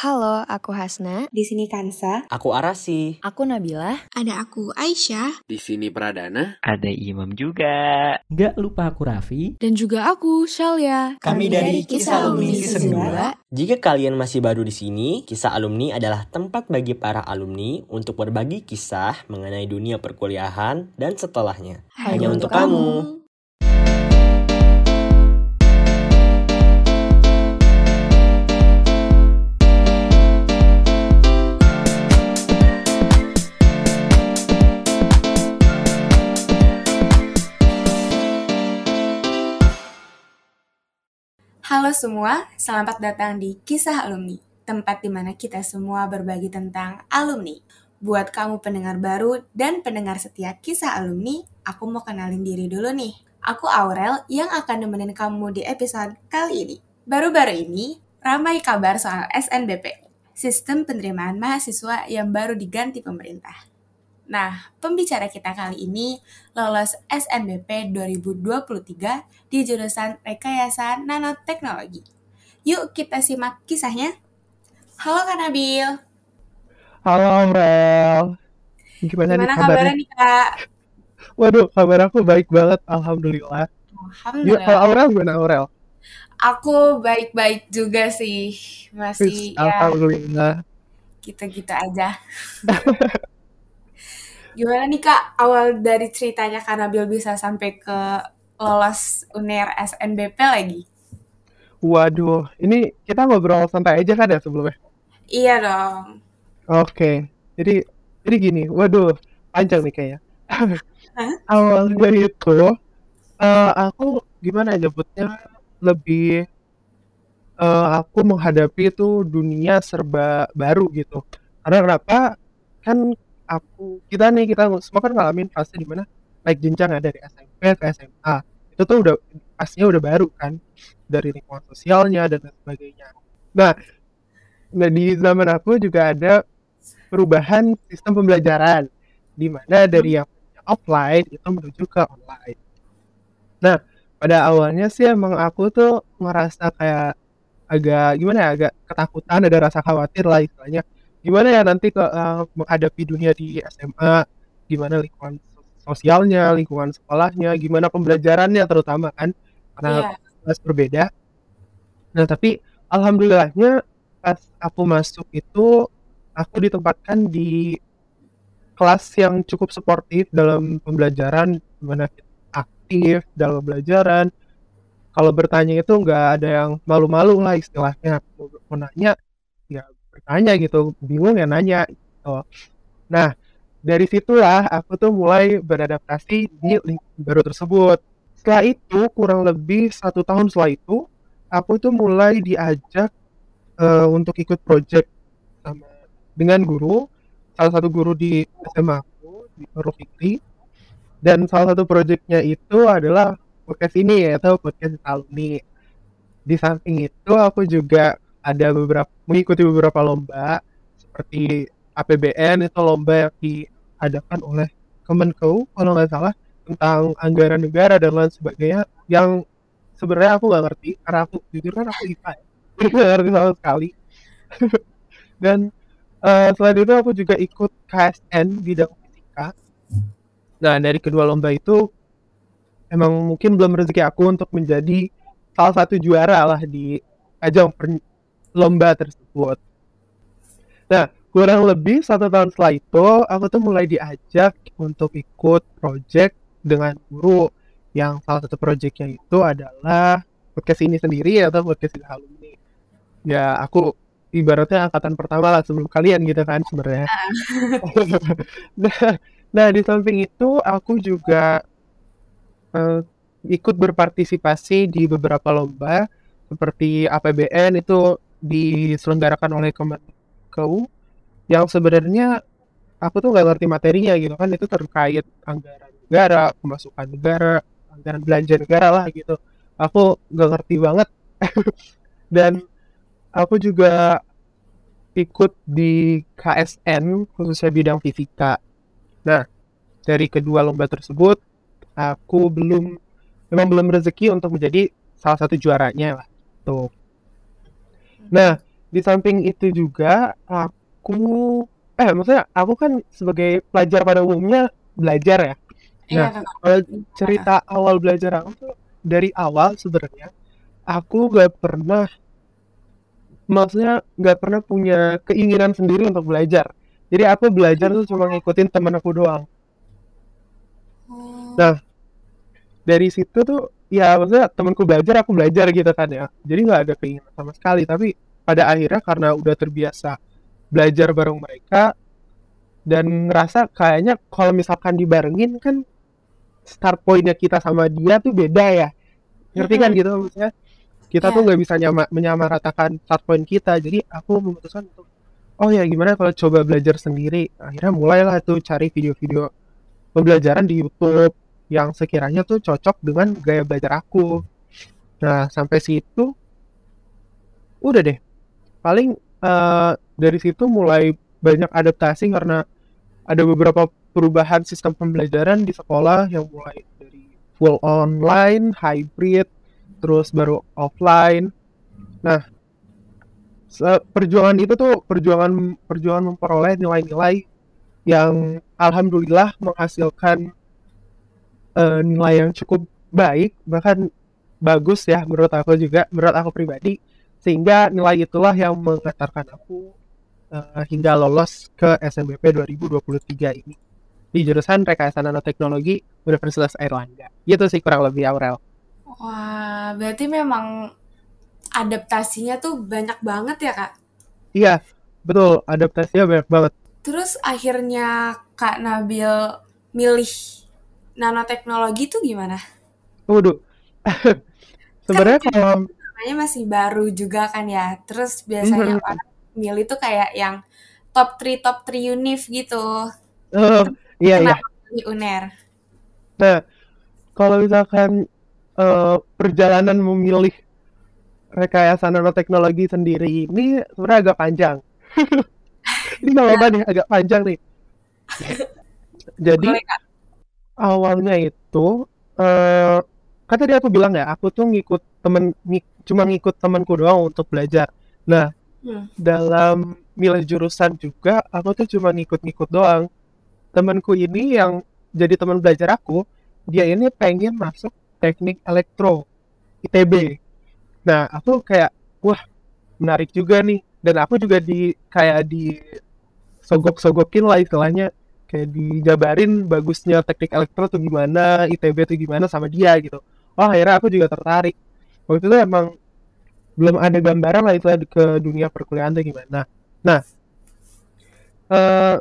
Halo, aku Hasna. Di sini Kansa. Aku Arasi. Aku Nabila. Ada aku Aisyah. Di sini Pradana. Ada Imam juga. Nggak lupa aku Raffi. Dan juga aku Shalia. Kami, dari Kisah Alumni Season 2. 2. Jika kalian masih baru di sini, Kisah Alumni adalah tempat bagi para alumni untuk berbagi kisah mengenai dunia perkuliahan dan setelahnya. Hanya untuk kamu. Halo semua, selamat datang di Kisah Alumni, tempat di mana kita semua berbagi tentang alumni. Buat kamu pendengar baru dan pendengar setia Kisah Alumni, aku mau kenalin diri dulu nih. Aku Aurel yang akan nemenin kamu di episode kali ini. Baru-baru ini, ramai kabar soal SNBP, Sistem Penerimaan Mahasiswa yang baru diganti pemerintah. Nah, pembicara kita kali ini lolos SNBP 2023 di jurusan Rekayasa Nanoteknologi. Yuk kita simak kisahnya. Halo Kak Nabil. Halo Amrel. Gimana, Gimana nih kabarnya kabarnya? nih Kak? Waduh, kabar aku baik banget, Alhamdulillah. Gimana, kalau Alhamdulillah. Aurel gimana Aurel? Aku baik-baik juga sih. Masih Wis, ya Alhamdulillah. gitu-gitu aja. Gimana nih Kak, awal dari ceritanya Kak Nabil bisa sampai ke lolos UNER SNBP lagi? Waduh, ini kita ngobrol santai aja kan ya sebelumnya? Iya dong. Oke, jadi jadi gini, waduh, panjang nih kayaknya. Hah? Awalnya itu, eh, aku gimana ya nyebutnya lebih eh, aku menghadapi itu dunia serba baru gitu. Karena kenapa? Kan aku kita nih kita semua kan ngalamin fase di mana naik jenjang ya dari SMP ke SMA. Itu tuh udah pastinya udah baru kan dari lingkungan sosialnya dan sebagainya. Nah, nah di zaman aku juga ada perubahan sistem pembelajaran di mana dari yang offline itu menuju ke online. Nah, pada awalnya sih emang aku tuh ngerasa kayak agak gimana ya, agak ketakutan, ada rasa khawatir lah istilahnya. Gimana ya nanti ke eh, menghadapi dunia di SMA, gimana lingkungan sosialnya, lingkungan sekolahnya, gimana pembelajarannya terutama kan karena Iya. kelas berbeda. Nah, tapi alhamdulillahnya pas aku masuk itu aku ditempatkan di kelas yang cukup suportif dalam pembelajaran, di mana kita aktif dalam pembelajaran. Kalau bertanya itu nggak ada yang malu-malu lah istilahnya. Mau, mau nanya, ya bertanya gitu. Bingung ya nanya. Gitu. Nah, dari situlah aku tuh mulai beradaptasi di lingkungan baru tersebut. Setelah itu, kurang lebih satu tahun setelah itu, aku tuh mulai diajak eh, untuk ikut project sama dengan guru, salah satu guru di SMA aku, di Fikri. Dan salah satu projectnya itu adalah podcast ini yaitu podcast alumni. Di samping itu aku juga ada beberapa mengikuti beberapa lomba seperti APBN itu lomba yang diadakan oleh Kemenko kalau nggak salah tentang anggaran negara dan lain sebagainya yang sebenarnya aku nggak ngerti karena aku jujur kan aku IPA ya nggak ngerti sama sekali. Dan eh, selain itu aku juga ikut KSN bidang fisika. Nah dari kedua lomba itu emang mungkin belum rezeki aku untuk menjadi salah satu juara lah di ajang lomba tersebut. Nah kurang lebih satu tahun setelah itu aku tuh mulai diajak untuk ikut project dengan guru. Yang salah satu projectnya itu adalah podcast ini sendiri atau podcast ini alumni. Ya aku ibaratnya angkatan pertama lah sebelum kalian gitu kan sebenarnya. Nah, nah di samping itu aku juga eh, ikut berpartisipasi di beberapa lomba seperti APBN itu diselenggarakan oleh Kemenku yang sebenarnya aku tuh nggak ngerti materinya gitu kan itu terkait anggaran negara, pemasukan negara, anggaran belanja negara lah gitu. Aku nggak ngerti banget dan aku juga ikut di KSN khususnya bidang fisika. Nah, dari kedua lomba tersebut aku belum memang belum rezeki untuk menjadi salah satu juaranya lah. Tuh. Nah, di samping itu juga aku eh maksudnya aku kan sebagai pelajar pada umumnya belajar ya. Iya, Nah, Kakak. kalau cerita awal belajar aku tuh dari awal sebenarnya aku gak pernah maksudnya gak pernah punya keinginan sendiri untuk belajar. Jadi aku belajar tuh cuma ngikutin temen aku doang. Oh. Nah, dari situ tuh ya maksudnya temanku belajar aku belajar gitu kan ya. Jadi nggak ada keinginan sama sekali. Tapi pada akhirnya karena udah terbiasa belajar bareng mereka dan ngerasa kayaknya kalau misalkan dibarengin kan start pointnya kita sama dia tuh beda ya. Ngerti kan gitu maksudnya? Kita tuh Iya. nggak bisa nyama, menyamaratakan start point kita. Jadi aku memutuskan untuk oh ya gimana kalau coba belajar sendiri? Akhirnya mulailah tuh cari video-video pembelajaran di YouTube yang sekiranya tuh cocok dengan gaya belajar aku. Nah, sampai situ udah deh. Paling eh, dari situ mulai banyak adaptasi karena ada beberapa perubahan sistem pembelajaran di sekolah yang mulai dari full online, hybrid, terus baru offline. Nah, perjuangan itu tuh perjuangan perjuangan memperoleh nilai-nilai yang alhamdulillah menghasilkan eh, nilai yang cukup baik bahkan bagus ya menurut aku juga menurut aku pribadi. Sehingga nilai itulah yang mengantarkan aku eh, hingga lolos ke SNBP 2023 ini. Di jurusan Rekayasa Nanoteknologi Universitas Airlangga. Gitu sih kurang lebih Aurel. Wah, berarti memang adaptasinya tuh banyak banget ya, Kak? iya betul. Adaptasinya banyak banget. Terus akhirnya Kak Nabil milih nanoteknologi tuh gimana? waduh sebenarnya kalau Namanya masih baru juga kan ya. Terus biasanya Mhm. orang milih tuh kayak yang top 3 top 3 univ gitu. eh, iya iya milih UNER? Nah, kalau misalkan eh, perjalanan memilih rekayasa nanoteknologi sendiri ini sebenarnya agak panjang. ini nggak apa-apa nih, agak panjang nih. Jadi Boleh? Awalnya itu eh kan tadi aku bilang ya, aku tuh ngikut temen, ngik- cuma ngikut temanku doang untuk belajar. Nah, Hmm. dalam milih jurusan juga, aku tuh cuma ngikut-ngikut doang. Temanku ini yang jadi teman belajar aku, dia ini pengen masuk teknik elektro ITB. Nah, aku kayak, wah, menarik juga nih. Dan aku juga di kayak di sogok-sogokin lah istilahnya, kayak dijabarin bagusnya teknik elektro tuh gimana, ITB tuh gimana sama dia gitu. Oh, akhirnya aku juga tertarik. Waktu itu emang belum ada gambaran lah itu ke dunia perkuliahan tuh gimana. Nah, eh,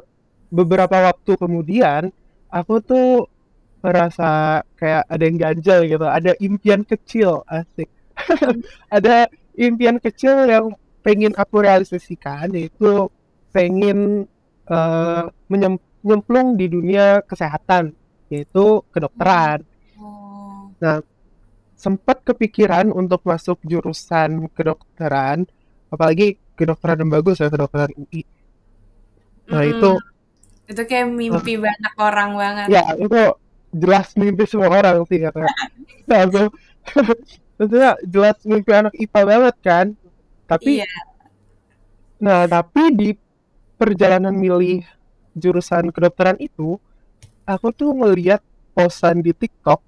beberapa waktu kemudian aku tuh merasa kayak ada yang ganjal gitu, ada impian kecil, asik. Ada impian kecil yang pengen aku realisasikan yaitu pengen eh, menyem- nyemplung di dunia kesehatan yaitu kedokteran. Oh. sempat kepikiran untuk masuk jurusan kedokteran, apalagi kedokteran yang bagus ya kedokteran UI. Nah Mm-mm. itu Itu kayak mimpi banyak orang banget. ya itu jelas mimpi semua orang sih kata. Nah, itu tentunya jelas mimpi anak IPA banget kan. Tapi Iya. nah tapi di perjalanan milih jurusan kedokteran itu, aku tuh ngeliat posan di TikTok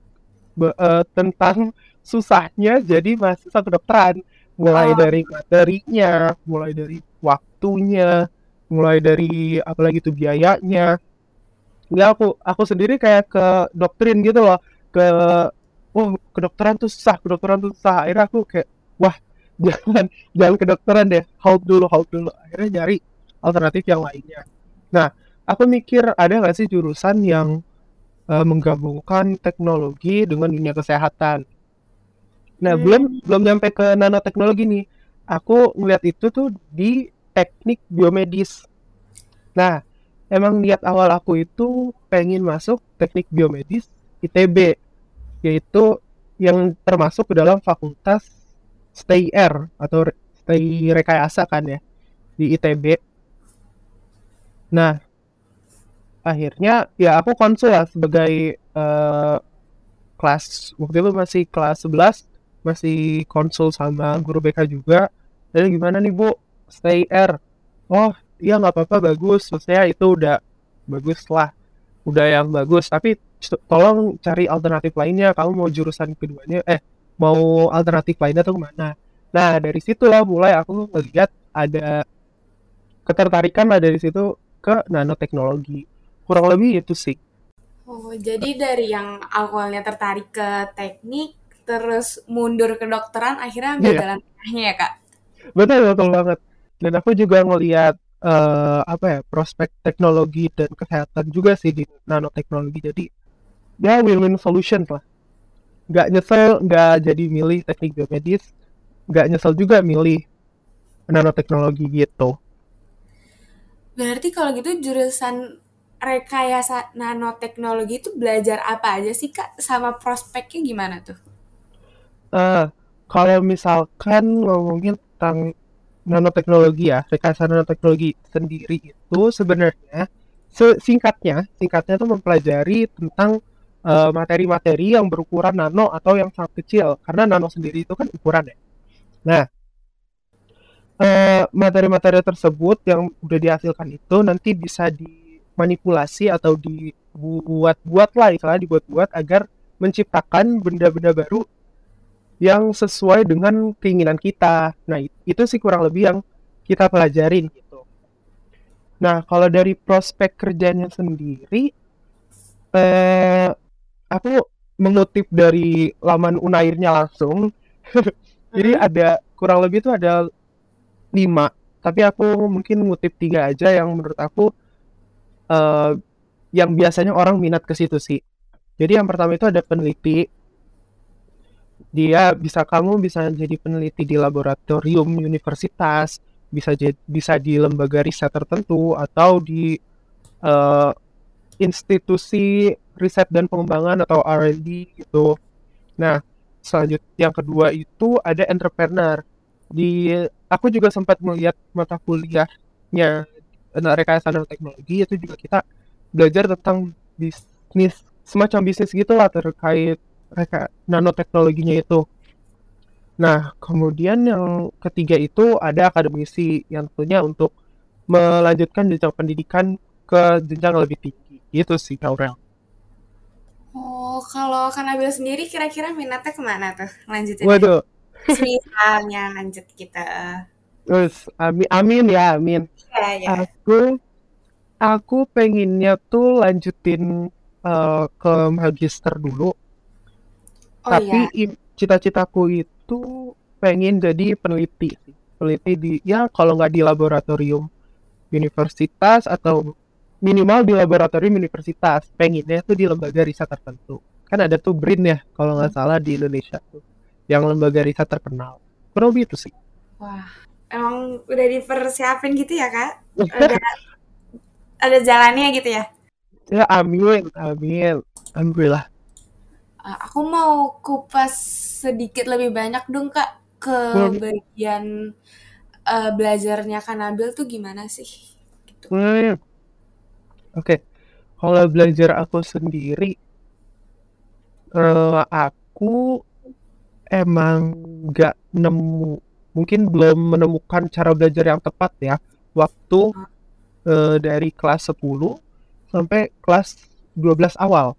be- eh, tentang susahnya jadi mahasiswa kedokteran. Mulai Oh. dari materinya mulai dari waktunya mulai dari apalagi itu biayanya. Ya aku aku sendiri kayak ke doktrin gitu loh. Ke oh kedokteran tuh susah kedokteran tuh susah. Akhirnya aku kayak wah jangan jangan kedokteran deh. Hold dulu hold dulu. Akhirnya nyari alternatif yang lainnya. Nah aku mikir ada nggak sih jurusan yang eh, menggabungkan teknologi dengan dunia kesehatan. Nah, Hmm. belum belum nyampe ke nanoteknologi nih. Aku ngeliat itu tuh di teknik biomedis. Nah, emang niat awal aku itu pengen masuk teknik biomedis ITB, yaitu yang termasuk ke dalam fakultas STI R atau STI Rekayasa kan ya di ITB. Nah, akhirnya ya aku konsul ya sebagai eh, kelas waktu itu masih kelas 11 masih konsul sama guru BK juga. Dan gimana nih Bu? Stay air oh iya nggak apa-apa bagus. Maksudnya itu udah bagus lah. Udah yang bagus. Tapi tolong cari alternatif lainnya. Kamu mau jurusan keduanya eh mau alternatif lainnya tuh ke mana? Nah dari situlah mulai aku melihat ada ketertarikan lah dari situ ke nanoteknologi kurang lebih itu sih. Oh, jadi dari yang awalnya tertarik ke teknik, terus mundur ke dokteran, akhirnya ambil Iya. jalan tengahnya ya, Kak? betul betul banget. Dan aku juga ngelihat eh, apa ya prospek teknologi dan kesehatan juga sih di nanoteknologi. Jadi ya win-win solution lah. Nggak nyesel nggak jadi milih teknik biomedis nggak nyesel juga milih nanoteknologi gitu. Berarti kalau gitu jurusan rekayasa nanoteknologi itu belajar apa aja sih, Kak? Sama prospeknya gimana tuh? Eh, kalau misalkan ngomongin tentang nanoteknologi ya, rekayasa nanoteknologi sendiri itu sebenarnya se- singkatnya, singkatnya itu mempelajari tentang eh, materi-materi yang berukuran nano atau yang sangat kecil, karena nano sendiri itu kan ukuran ya. Nah, eh, materi-materi tersebut yang udah dihasilkan itu nanti bisa dimanipulasi atau dibuat-buat lah, istilahnya dibuat-buat agar menciptakan benda-benda baru yang sesuai dengan keinginan kita. Nah, it- itu sih kurang lebih yang kita pelajarin gitu. Nah, kalau dari prospek kerjanya sendiri, eh, aku mengutip dari laman Unairnya langsung. Jadi Mhm. ada kurang lebih itu ada lima, tapi aku mungkin ngutip tiga aja yang menurut aku eh, yang biasanya orang minat ke situ sih. Jadi yang pertama itu ada peneliti, dia bisa kamu bisa jadi peneliti di laboratorium universitas, bisa bisa di lembaga riset tertentu atau di eh, institusi riset dan pengembangan atau R&D gitu. Nah, selanjutnya yang kedua itu ada entrepreneur. Di aku juga sempat melihat mata kuliahnya eh, rekayasa teknologi itu juga kita belajar tentang bisnis semacam bisnis gitulah terkait reka nanoteknologinya itu. Nah, kemudian yang ketiga itu ada akademisi yang tentunya untuk melanjutkan jenjang pendidikan ke jenjang lebih tinggi. Gitu sih, Aurel. Oh, kalau Kak Nabil sendiri kira-kira minatnya ke mana tuh? Lanjutin. Waduh, Misalnya lanjut kita. terus amin, amin ya, amin. Ya, ya. Aku aku pengennya tuh lanjutin eh, ke magister dulu, Oh tapi iya. im- cita-citaku itu pengen jadi peneliti. Peneliti di ya kalau nggak di laboratorium universitas atau minimal di laboratorium universitas. Pengennya tuh di lembaga riset tertentu. Kan ada tuh BRIN ya kalau nggak salah di Indonesia tuh, yang lembaga riset terkenal. Kurang lebih itu sih. Wah, emang udah dipersiapin gitu ya, Kak? Ada ada jalannya gitu ya? Ya amin, amin. Alhamdulillah. Uh, aku mau kupas sedikit lebih banyak dong, Kak, ke bagian uh, belajarnya Kak Nabil tuh gimana sih? Gitu. Hmm, Oke, kalau belajar aku sendiri, eh, aku emang nggak nemu, mungkin belum menemukan cara belajar yang tepat ya, waktu eh, dari kelas 10 sampai kelas 12 awal.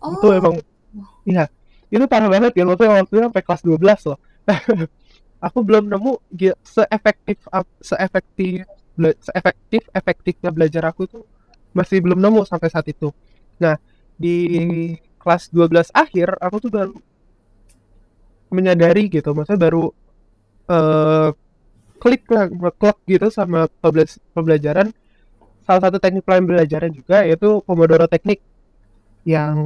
Itu Oh, emang, iya, itu parah banget ya, waktu waktu sampai kelas 12 loh. Aku belum nemu seefektif seefektif seefektif efektifnya belajar aku tuh masih belum nemu sampai saat itu. Nah, di kelas 12 akhir aku tuh baru menyadari gitu, maksudnya baru eh klik lah, klik gitu sama pembela- pembelajaran salah satu teknik pembelajaran juga yaitu Pomodoro teknik yang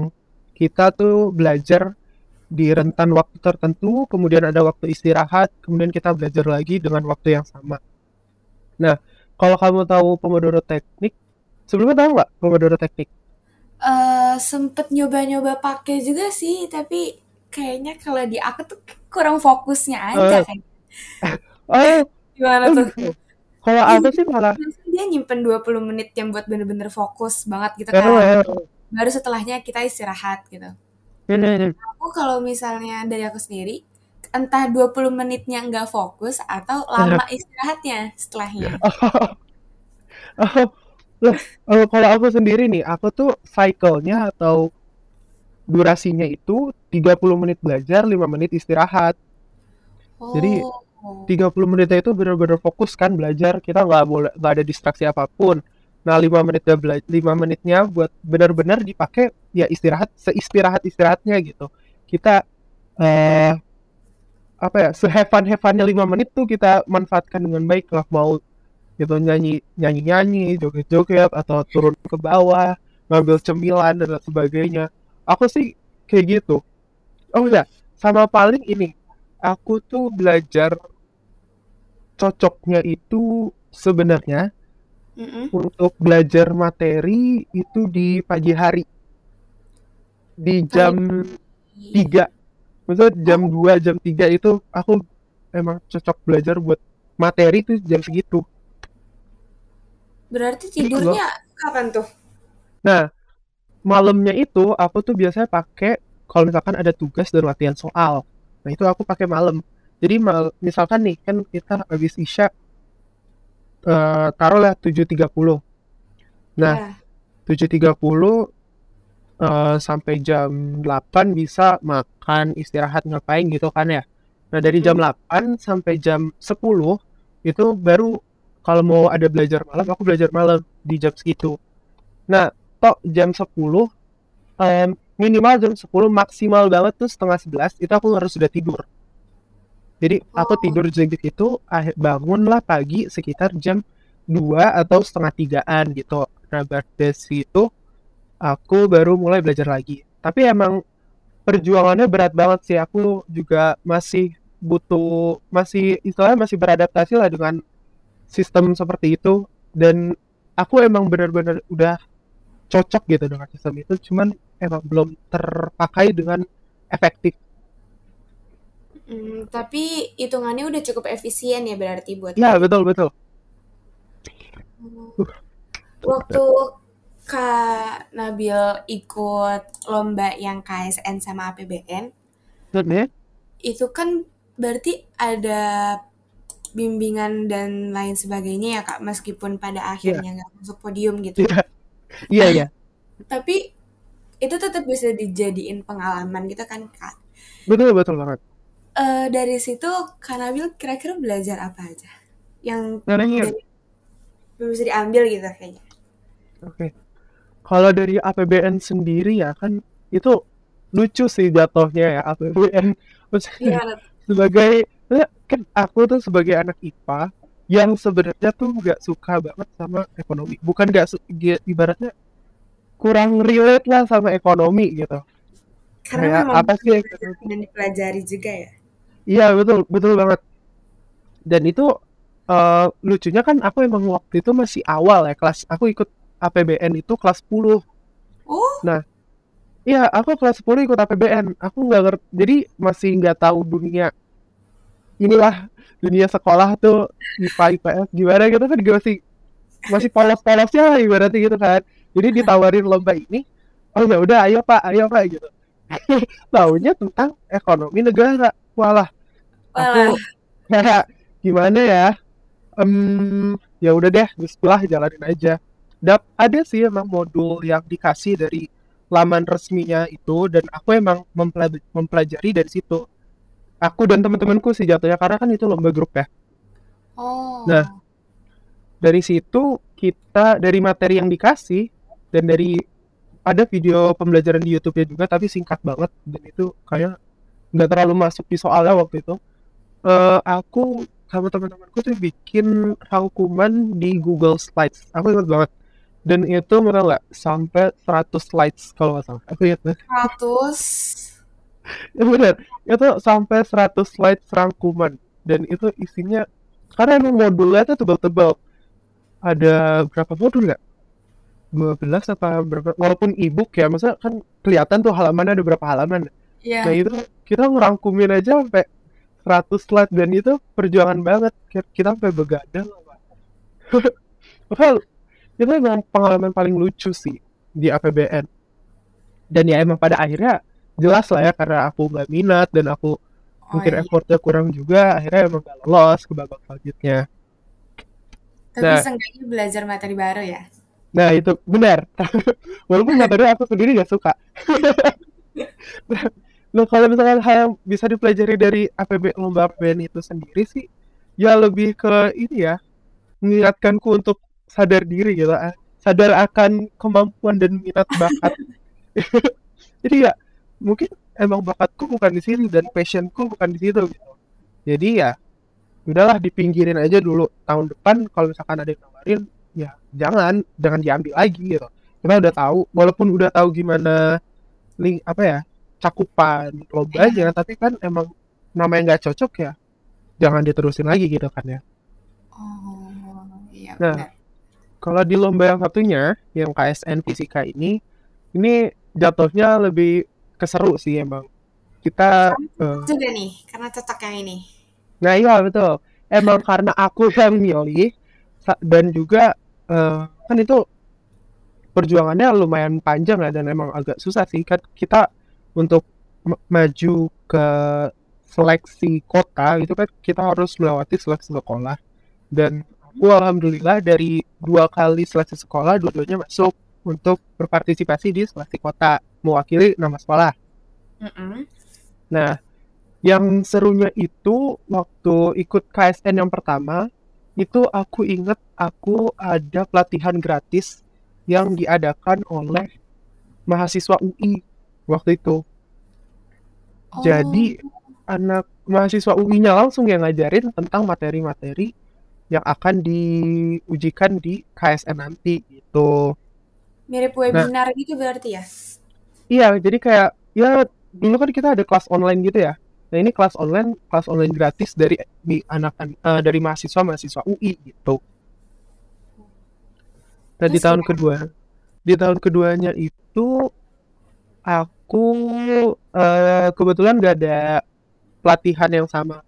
kita tuh belajar di rentan waktu tertentu, kemudian ada waktu istirahat, kemudian kita belajar lagi dengan waktu yang sama. Nah, kalau kamu tahu Pomodoro teknik, sebelumnya tahu nggak Pomodoro teknik? eh, sempet nyoba-nyoba pakai juga sih, tapi kayaknya kalau di aku tuh kurang fokusnya aja Eh, kayak. Oh, Gimana tuh? Kalau Iya, aku sih malah, dia nyimpen 20 menit yang buat bener-bener fokus banget gitu kan. eh, Baru setelahnya kita istirahat gitu. ini, ini. Aku kalau misalnya dari aku sendiri, entah 20 menitnya nggak fokus atau lama istirahatnya setelahnya. Oh, loh, oh, kalau aku sendiri nih, aku tuh cycle-nya atau durasinya itu 30 menit belajar, 5 menit istirahat. Jadi, Oh. 30 menitnya itu benar-benar fokus kan belajar, kita nggak boleh nggak ada distraksi apa pun. Nah, 5 menitnya bela 5 menitnya buat benar-benar dipakai ya istirahat seistirahat-istirahatnya gitu. Kita eh apa ya, fun-have fun-nya 5 menit tuh kita manfaatkan dengan baik lah mau gitu nyanyi nyanyi-nyanyi, joget-joget atau turun ke bawah, ngambil cemilan dan sebagainya. Aku sih kayak gitu. Oh ya, sama paling ini, aku tuh belajar cocoknya itu sebenarnya Mm-mm. untuk belajar materi itu di pagi hari. Di jam 3 maksudnya jam 2 jam 3 itu aku emang cocok belajar buat materi tuh jam segitu. Berarti Gitu tidurnya kapan tuh? nah malamnya itu aku tuh biasanya pakai kalau misalkan ada tugas dan latihan soal nah itu aku pakai malam jadi mal- misalkan nih kan kita habis isya eh taruhlah 7.30 nah Ya. 7.30 eh, sampai jam 8 bisa makan, istirahat, ngapain gitu kan ya. Nah, dari jam 8 sampai jam 10 itu baru kalau mau ada belajar malam, aku belajar malam di jam segitu. Nah, tok jam 10 em, minimal jam 10 maksimal banget tuh setengah 11 itu aku harus sudah tidur. Jadi aku Oh. tidur jam itu akhir bangunlah pagi sekitar jam 2 atau setengah tigaan gitu. Nah, dari situ aku baru mulai belajar lagi. Tapi emang perjuangannya berat banget sih. Aku juga masih butuh, masih istilahnya masih beradaptasi lah dengan sistem seperti itu. Dan aku emang benar-benar udah cocok gitu dengan sistem itu. Cuman emang belum terpakai dengan efektif. Hmm, tapi hitungannya udah cukup efisien ya berarti buat Ya, betul, betul. Waktu Kak Nabil ikut lomba yang KSN sama APBN, Sebenarnya itu kan berarti ada bimbingan dan lain sebagainya ya Kak, meskipun pada akhirnya nggak masuk podium gitu. Iya. Iya, iya. Tapi itu tetap bisa dijadiin pengalaman gitu kan Kak. Betul, betul banget. Eh, dari situ Kak Nabil kira-kira belajar apa aja? Yang dari- bisa diambil gitu kayaknya. Oke. Kalau dari APBN sendiri ya kan itu lucu sih jatuhnya ya APBN. Maksudnya sebagai ya, kan aku tuh sebagai anak IPA yang sebenarnya tuh nggak suka banget sama ekonomi. Bukan nggak ibaratnya kurang relate lah sama ekonomi gitu. Karena Kayak memang apa sih dan dipelajari juga ya. Iya betul betul banget. Dan itu eh, lucunya kan aku emang waktu itu masih awal ya kelas. Aku ikut APBN itu kelas 10. Oh, Iya, aku kelas 10 ikut APBN. Aku nggak ngerti, jadi masih nggak tahu dunia inilah dunia sekolah tuh IPA IPS gimana gitu kan gue masih masih polos-polosnya lah ibaratnya gitu kan. Jadi ditawarin lomba ini, oh ya udah ayo Pak, ayo Pak gitu. Taunya tentang ekonomi negara. Walah, aku Walah. kayak gimana ya? Em, ya udah deh, Bismillah jalanin aja. Dap, ada sih emang modul yang dikasih dari laman resminya itu dan aku emang mempela- mempelajari dari situ. Aku dan teman-temanku sih jatuhnya karena kan itu lomba grup ya. Oh. Nah. Dari situ kita dari materi yang dikasih dan dari ada video pembelajaran di YouTube-nya juga tapi singkat banget dan itu kayak nggak terlalu masuk di soalnya waktu itu. Eh, aku sama teman-temanku tuh bikin rangkuman di Google Slides. Aku ingat banget. Dan itu mereka nggak sampai 100 slides kalau nggak salah. Aku ingat banget. 100 Ya benar, itu sampai 100 slide rangkuman dan itu isinya karena emang modulnya tuh tebal-tebal. Ada berapa modul nggak? 12 apa berapa? Walaupun ebook ya, masa kan kelihatan tuh halamannya ada berapa halaman. ya. Nah itu kita ngerangkumin aja sampai 100 slide dan itu perjuangan banget. Kita- sampai begadang. Well, itu emang pengalaman paling lucu sih di APBN. Dan ya emang pada akhirnya jelas lah ya karena aku nggak minat dan aku mungkin iya. effortnya kurang juga akhirnya emang gak lolos ke babak selanjutnya. Tapi Nah. seenggaknya belajar materi baru ya. nah itu benar. Walaupun materi aku sendiri gak suka. Nah kalau misalkan hal yang bisa dipelajari dari APB lomba APBN itu sendiri sih ya lebih ke ini ya mengingatkanku untuk sadar diri gitu sadar akan kemampuan dan minat bakat. Jadi ya mungkin emang bakatku bukan di sini dan passionku bukan di situ gitu jadi ya udahlah dipinggirin aja dulu tahun depan kalau misalkan ada yang nawarin ya jangan jangan diambil lagi gitu kita udah tahu walaupun udah tahu gimana link apa ya cakupan lombanya tapi kan emang namanya nggak cocok ya jangan diterusin lagi gitu kan ya Oh, iya Nah. benar. kalau di lomba yang satunya yang KSN fisika ini ini jatuhnya lebih keseru sih emang kita eh, Juga nih, karena cocok yang ini. Nah iya betul. Emang karena aku yang milih dan juga eh, kan itu perjuangannya lumayan panjang ya dan emang agak susah sih kan kita untuk ma- maju ke seleksi kota itu kan kita harus melewati seleksi sekolah dan aku alhamdulillah dari dua kali seleksi sekolah dua-duanya masuk untuk berpartisipasi di seleksi kota mewakili nama sekolah. Mm-mm. Nah, yang serunya itu waktu ikut KSN yang pertama, itu aku inget aku ada pelatihan gratis yang diadakan oleh mahasiswa UI waktu itu. Oh, Jadi anak mahasiswa UI-nya langsung yang ngajarin tentang materi-materi yang akan diujikan di KSN nanti gitu. mirip webinar gitu berarti ya? Iya, jadi kayak ya dulu kan kita ada kelas online gitu ya. Nah ini kelas online, kelas online gratis dari di anak eh, dari mahasiswa mahasiswa UI gitu. Nah di tahun kedua, di tahun keduanya itu aku eh, kebetulan gak ada pelatihan yang sama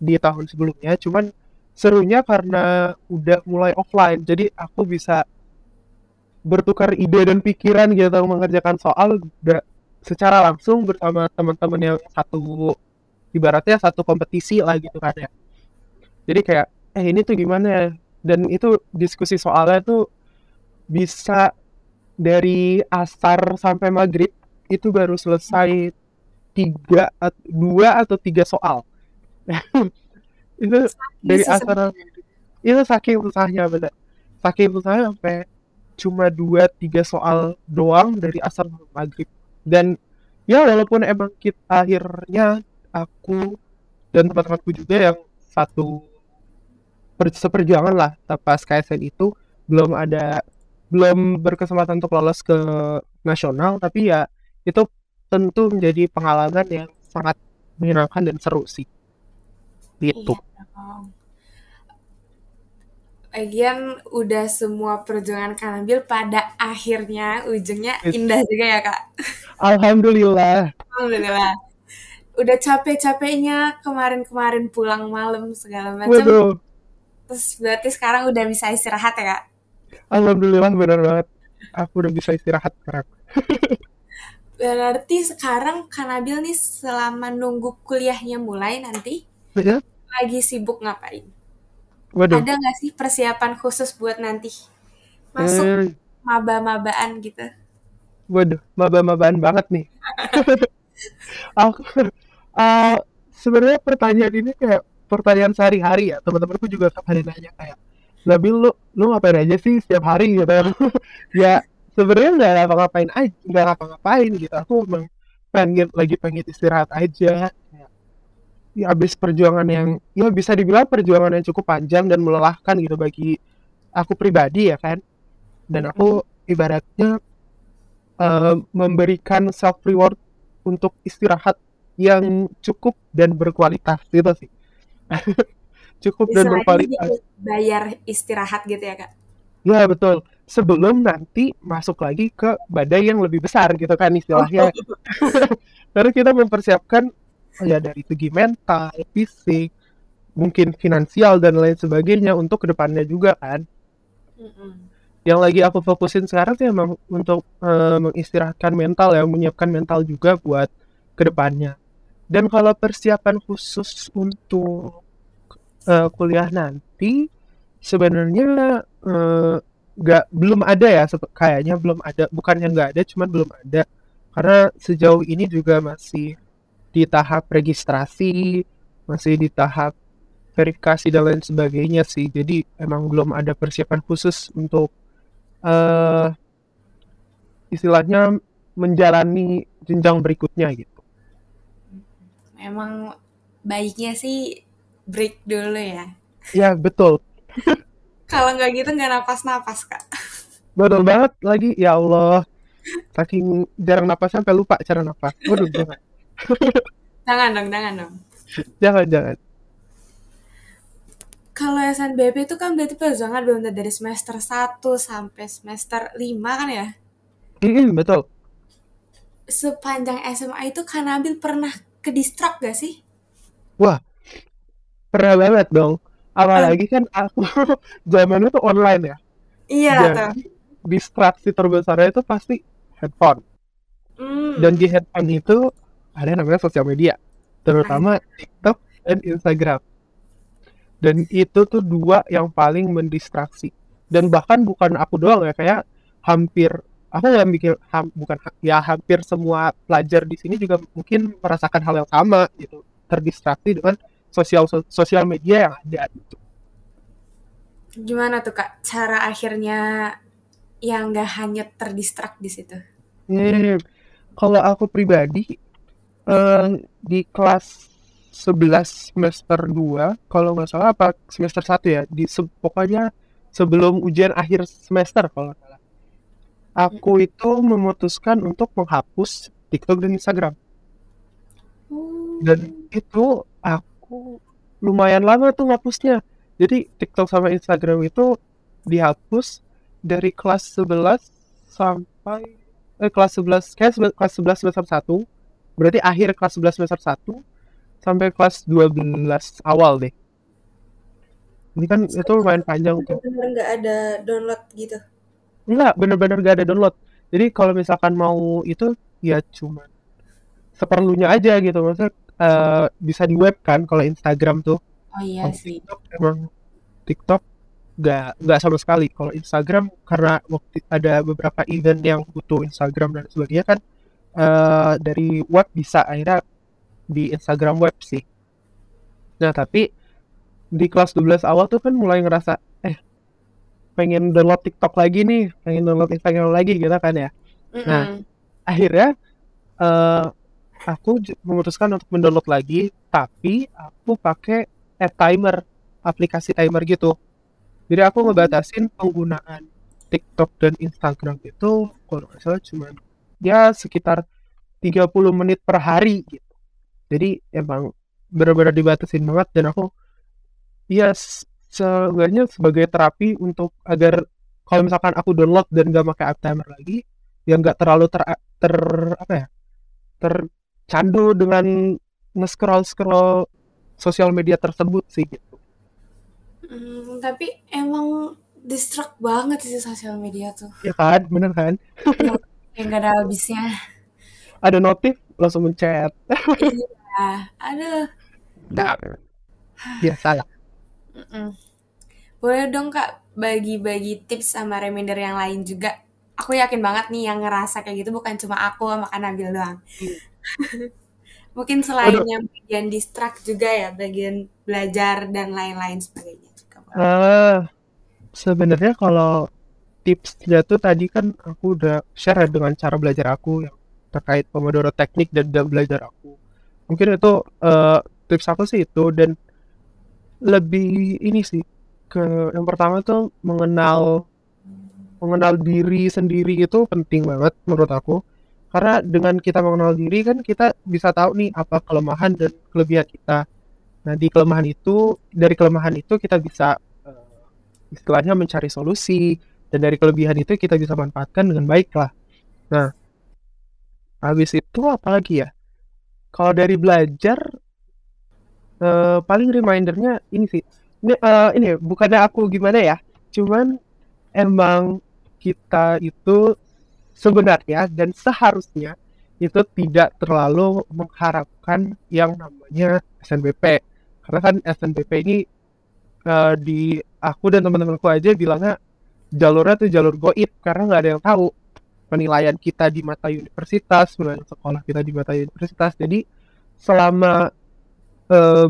di tahun sebelumnya. Cuman serunya karena udah mulai offline, jadi aku bisa bertukar ide dan pikiran gitu mengerjakan soal udah secara langsung bersama teman-teman yang satu ibaratnya satu kompetisi lah gitu kan ya. Jadi kayak eh ini tuh gimana ya? Dan itu diskusi soalnya tuh bisa dari asar sampai maghrib itu baru selesai tiga dua atau tiga soal. itu dari asar itu saking susahnya bener. Saking susahnya sampai cuma dua tiga soal doang dari asar maghrib. Dan ya walaupun emang kita akhirnya aku dan teman-temanku juga yang satu per, seperjuangan lah pas KSN itu belum ada belum berkesempatan untuk lolos ke nasional tapi ya itu tentu menjadi pengalaman yang sangat menyenangkan dan seru sih. Gitu. Iya. Lagian udah semua perjuangan kan ambil pada akhirnya ujungnya indah juga ya kak. alhamdulillah Alhamdulillah. Udah capek-capeknya kemarin-kemarin pulang malam segala macam. waduh Terus berarti sekarang udah bisa istirahat ya kak? alhamdulillah benar banget aku udah bisa istirahat sekarang Berarti sekarang Kanabil nih selama nunggu kuliahnya mulai nanti ya lagi sibuk ngapain? Waduh Ada nggak sih persiapan khusus buat nanti masuk Eh, maba-mabaan gitu? Waduh, maba-mabaan banget nih. Aku, uh, sebenarnya pertanyaan ini kayak pertanyaan sehari-hari ya. Teman-temanku juga pada nanya kayak, Nabil lu, lu ngapain aja sih setiap hari gitu ya. ya sebenarnya nggak ngapa-ngapain aja, nggak ngapa-ngapain gitu. Aku emang pengen lagi pengen istirahat aja. Ya habis perjuangan yang, ya bisa dibilang perjuangan yang cukup panjang dan melelahkan gitu bagi aku pribadi ya kan. Dan aku ibaratnya eh, memberikan self reward untuk istirahat yang cukup dan berkualitas gitu sih. Cukup dan berkualitas. bayar istirahat gitu ya kak? ya betul. Sebelum nanti masuk lagi ke badai yang lebih besar gitu kan istilahnya. Karena kita mempersiapkan ya dari segi mental fisik mungkin finansial dan lain sebagainya untuk ke depannya juga kan. Mm-mm. yang lagi aku fokusin sekarang sih emang untuk eh, mengistirahatkan mental ya menyiapkan mental juga buat ke depannya. Dan kalau persiapan khusus untuk uh, kuliah nanti, sebenarnya uh, nggak belum ada ya kayaknya belum ada bukannya nggak ada cuman belum ada. Karena sejauh ini juga masih di tahap registrasi masih di tahap verifikasi dan lain sebagainya sih. Jadi emang belum ada persiapan khusus untuk uh, istilahnya menjalani jenjang berikutnya gitu. Emang baiknya sih break dulu ya? Ya betul. Kalau nggak gitu nggak napas-napas kak. Betul banget lagi. Ya Allah. Saking jarang napas sampai lupa cara napas. Waduh jangan dong jangan dong jangan jangan kalau SNBP itu kan berarti perjuangan belum dari semester 1 sampai semester 5 kan ya? Mm, betul. Sepanjang SMA itu kan Nabil pernah ke distrak gak sih? Wah, pernah banget dong apalagi kan aku zamannya tuh online ya iya Jadi, distraksi terbesarnya itu pasti handphone mm. dan di handphone itu ada yang namanya sosial media terutama TikTok dan Instagram dan itu tuh dua yang paling mendistraksi dan bahkan bukan aku doang ya kayak hampir aku nggak mikir ham, bukan ya hampir semua pelajar di sini juga mungkin merasakan hal yang sama gitu terdistraksi dengan sosial sosial media yang ada gitu. Gimana tuh kak cara akhirnya yang nggak hanya terdistrak di situ? Hmm, kalau aku pribadi uh, di kelas 11 semester 2 kalau nggak salah apa semester 1 ya di se pokoknya sebelum ujian akhir semester kalau nggak salah aku itu memutuskan untuk menghapus TikTok dan Instagram dan oh. itu aku aku lumayan lama tuh ngapusnya. Jadi TikTok sama Instagram itu dihapus dari kelas 11 sampai eh, kelas 11 kayak kelas 11 semester 1 berarti akhir kelas 11 semester 1 sampai kelas 12 awal deh ini kan itu lumayan panjang tuh bener nggak ada download gitu enggak bener-bener nggak ada download jadi kalau misalkan mau itu ya cuma seperlunya aja gitu maksudnya uh, bisa di web kan kalau Instagram tuh. Oh iya sih. TikTok emang TikTok nggak nggak sama sekali. Kalau Instagram karena waktu ada beberapa event yang butuh Instagram dan sebagainya kan uh, dari web bisa akhirnya di Instagram web sih. Nah tapi di kelas 12 awal tuh kan mulai ngerasa eh pengen download TikTok lagi nih, pengen download Instagram lagi gitu kan ya. Mm -mm. Nah akhirnya uh, aku memutuskan untuk mendownload lagi tapi aku pakai app timer aplikasi timer gitu jadi aku ngebatasin penggunaan TikTok dan Instagram itu kalau nggak salah cuma ya sekitar 30 menit per hari gitu jadi emang benar-benar dibatasin banget dan aku ya sebenarnya sebagai terapi untuk agar kalau misalkan aku download dan gak pakai app timer lagi yang nggak terlalu ter, ter apa ya ter candu dengan nge-scroll scroll sosial media tersebut sih gitu. Hmm, tapi emang distract banget sih sosial media tuh. Ya kan, bener kan? Ya, yang gak ada habisnya. Ada notif langsung mencet. iya, aduh. Nah, biasa lah. Boleh dong kak bagi-bagi tips sama reminder yang lain juga. Aku yakin banget nih yang ngerasa kayak gitu bukan cuma aku sama Kak Nabil doang. Mungkin selain Aduh. yang bagian distrak juga ya, bagian belajar dan lain-lain sebagainya juga. Uh, sebenarnya kalau tipsnya tuh tadi kan aku udah share dengan cara belajar aku yang terkait Pomodoro teknik dan jam belajar aku. Mungkin itu uh, tips aku sih itu. Dan lebih ini sih ke yang pertama tuh mengenal mengenal diri sendiri itu penting banget menurut aku. Karena dengan kita mengenal diri kan kita bisa tahu nih apa kelemahan dan kelebihan kita. Nah di kelemahan itu dari kelemahan itu kita bisa uh, istilahnya mencari solusi dan dari kelebihan itu kita bisa manfaatkan dengan baik lah nah habis itu apa lagi ya? Kalau dari belajar uh, paling remindernya ini sih. Ini, uh, ini bukannya aku gimana ya? Cuman emang kita itu sebenarnya dan seharusnya itu tidak terlalu mengharapkan yang namanya SNBP karena kan SNBP ini uh, di aku dan teman-temanku aja bilangnya jalurnya tuh jalur goib karena nggak ada yang tahu penilaian kita di mata universitas penilaian sekolah kita di mata universitas. Jadi selama uh,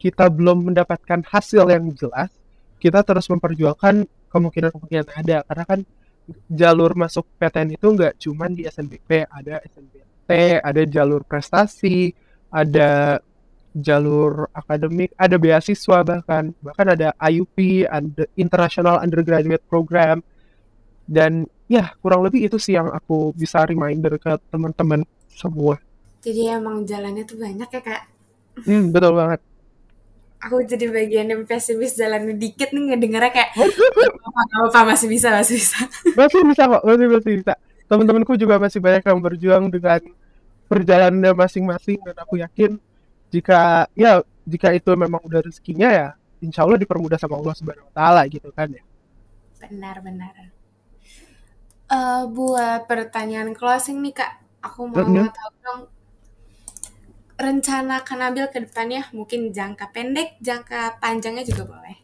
kita belum mendapatkan hasil yang jelas kita terus memperjuangkan kemungkinan-kemungkinan ada. Karena kan jalur masuk PTN itu nggak cuma di SNBP, ada SNBT, ada jalur prestasi, ada jalur akademik, ada beasiswa bahkan, bahkan ada IUP, ada International Undergraduate Program, dan ya kurang lebih itu sih yang aku bisa reminder ke teman-teman semua. Jadi emang jalannya tuh banyak ya kak? Hmm, betul banget. Aku jadi bagian yang pesimis jalan dikit nih ngedengarnya kayak apa apa masih bisa masih bisa. Masih bisa kok masih masih bisa. Teman-temanku juga masih banyak yang berjuang dengan perjalanannya masing-masing dan aku yakin jika ya jika itu memang udah rezekinya ya insya Allah dipermudah sama Allah Subhanahu Wa Taala gitu kan ya benar benar uh, buat pertanyaan closing nih kak aku mau mm -hmm. tahu dong rencana Kanabil ke depannya? Mungkin jangka pendek, jangka panjangnya juga boleh.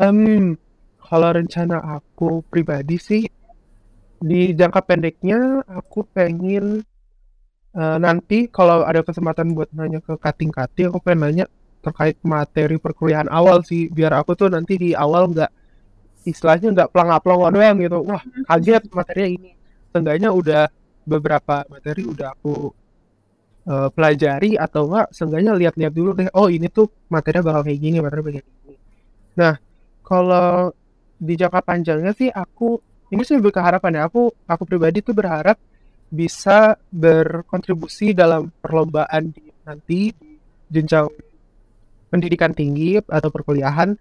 Um, kalau rencana aku pribadi sih, di jangka pendeknya aku pengen uh, nanti kalau ada kesempatan buat nanya ke kating-kating, aku pengen nanya terkait materi perkuliahan awal sih, biar aku tuh nanti di awal nggak istilahnya nggak pelang-pelang doang gitu, wah kaget materinya ini. Seenggaknya udah beberapa materi udah aku uh, pelajari atau enggak seenggaknya lihat-lihat dulu deh. Oh ini tuh materi bakal kayak gini materi kayak gini. Nah kalau di jangka panjangnya sih aku ini sih lebih keharapan ya. Aku aku pribadi tuh berharap bisa berkontribusi dalam perlombaan di nanti jenjang pendidikan tinggi atau perkuliahan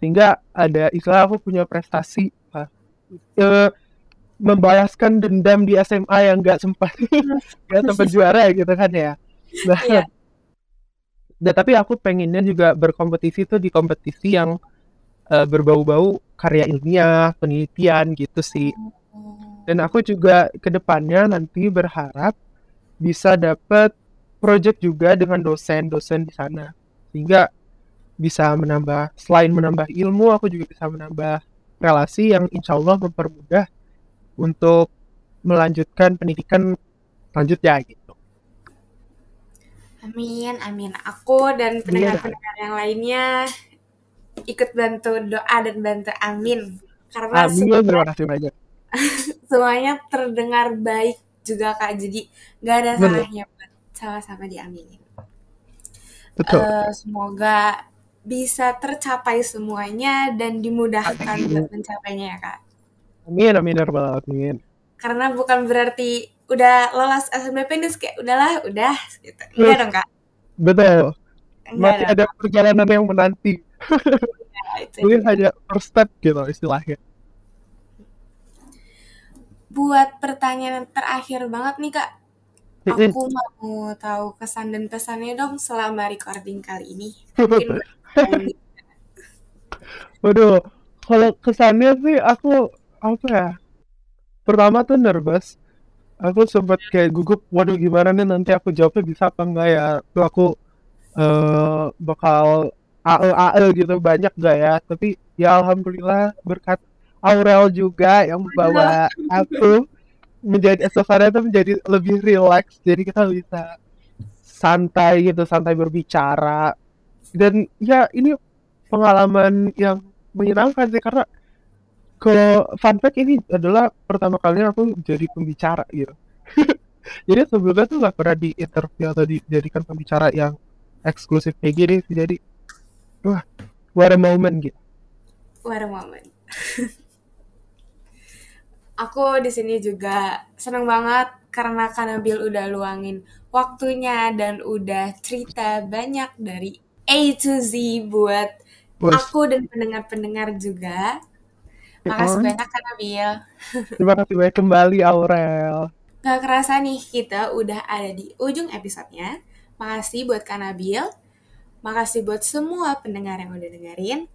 sehingga ada istilah aku punya prestasi uh, membalaskan dendam di SMA yang nggak sempat nggak sempat juara gitu kan ya. Nah yeah. nah tapi aku pengennya juga berkompetisi tuh di kompetisi yang uh, berbau-bau karya ilmiah penelitian gitu sih dan aku juga ke depannya nanti berharap bisa dapat project juga dengan dosen-dosen di sana sehingga bisa menambah selain menambah ilmu aku juga bisa menambah relasi yang insya Allah mempermudah untuk melanjutkan pendidikan lanjut ya gitu. Amin, amin. Aku dan pendengar-pendengar yang lainnya ikut bantu doa dan bantu amin. Karena amin, terima kasih banyak. semuanya terdengar baik juga kak. Jadi gak ada salahnya buat sama-sama diaminin. Betul. Uh, semoga bisa tercapai semuanya dan dimudahkan buat mencapainya ya kak. Amin, amin, ya amin. Karena bukan berarti udah lolos SNBP ini kayak udahlah, udah gitu. Enggak dong, Kak? Betul. Enggak Masih ada perjalanan yang menanti. Ya, Mungkin hanya first step gitu istilahnya. Buat pertanyaan terakhir banget nih, Kak. Aku mau tahu kesan dan pesannya dong selama recording kali ini. Mungkin Waduh, kalau kesannya sih aku apa ya pertama tuh nervous. Aku sempat kayak gugup waduh gimana nih nanti aku jawabnya bisa apa enggak ya? Tuh aku uh, bakal AE AE gitu banyak gak ya? Tapi ya alhamdulillah berkat Aurel juga yang membawa aku menjadi suasana itu menjadi lebih relax jadi kita bisa santai gitu santai berbicara dan ya ini pengalaman yang menyenangkan sih karena kalau fun fact ini adalah pertama kalinya aku jadi pembicara gitu. jadi sebelumnya tuh gak pernah di interview atau dijadikan pembicara yang eksklusif kayak gini jadi wah what a moment gitu. What a moment. aku di sini juga seneng banget karena Kanabil udah luangin waktunya dan udah cerita banyak dari A to Z buat Bos. aku dan pendengar-pendengar juga. Makasih banyak kan Abil. Terima kasih banyak kembali Aurel. Gak kerasa nih kita udah ada di ujung episodenya. Makasih buat Kanabil. Makasih buat semua pendengar yang udah dengerin.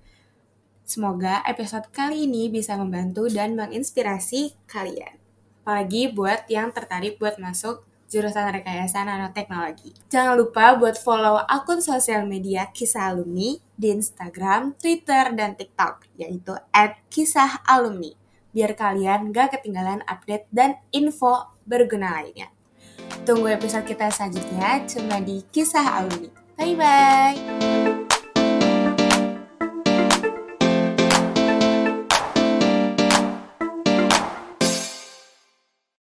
Semoga episode kali ini bisa membantu dan menginspirasi kalian. Apalagi buat yang tertarik buat masuk jurusan Rekayasa Nanoteknologi. Jangan lupa buat follow akun sosial media Kisah Alumni di Instagram, Twitter, dan TikTok, yaitu @kisahalumni. Biar kalian gak ketinggalan update dan info berguna lainnya. Tunggu episode kita selanjutnya cuma di Kisah Alumni. Bye-bye!